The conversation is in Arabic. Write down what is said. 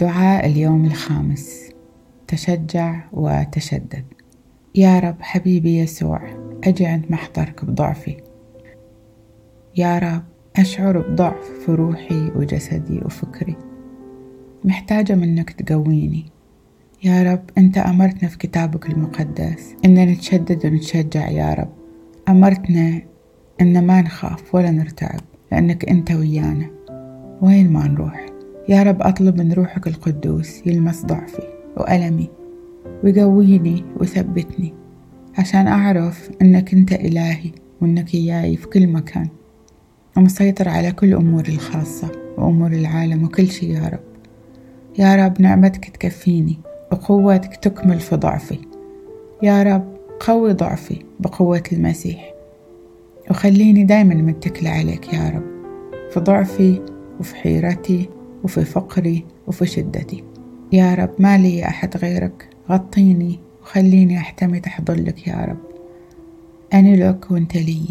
دعاء اليوم الخامس. تشجع وتشدد. يا رب حبيبي يسوع أجي عند محضرك بضعفي. يا رب أشعر بضعف في روحي وجسدي وفكري. محتاجة منك تقويني. يا رب أنت أمرتنا في كتابك المقدس إن نتشدد ونتشجع يا رب. أمرتنا إن ما نخاف ولا نرتعب لأنك أنت ويانا. وين ما نروح؟ يا رب أطلب من روحك القدوس يلمس ضعفي وألمي ويقويني ويثبتني عشان أعرف إنك أنت إلهي وإنك إياي في كل مكان. ومسيطر على كل أموري الخاصة وأمور العالم وكل شي يا رب. يا رب نعمتك تكفيني وقوتك تكمل في ضعفي. يا رب قوي ضعفي بقوة المسيح. وخليني دايما متكلة عليك يا رب في ضعفي وفي حيرتي وفي فقري وفي شدتي. يا رب ما لي أحد غيرك. غطيني وخليني أحتمي تحت ظلك يا رب. أنا لك وأنت لي.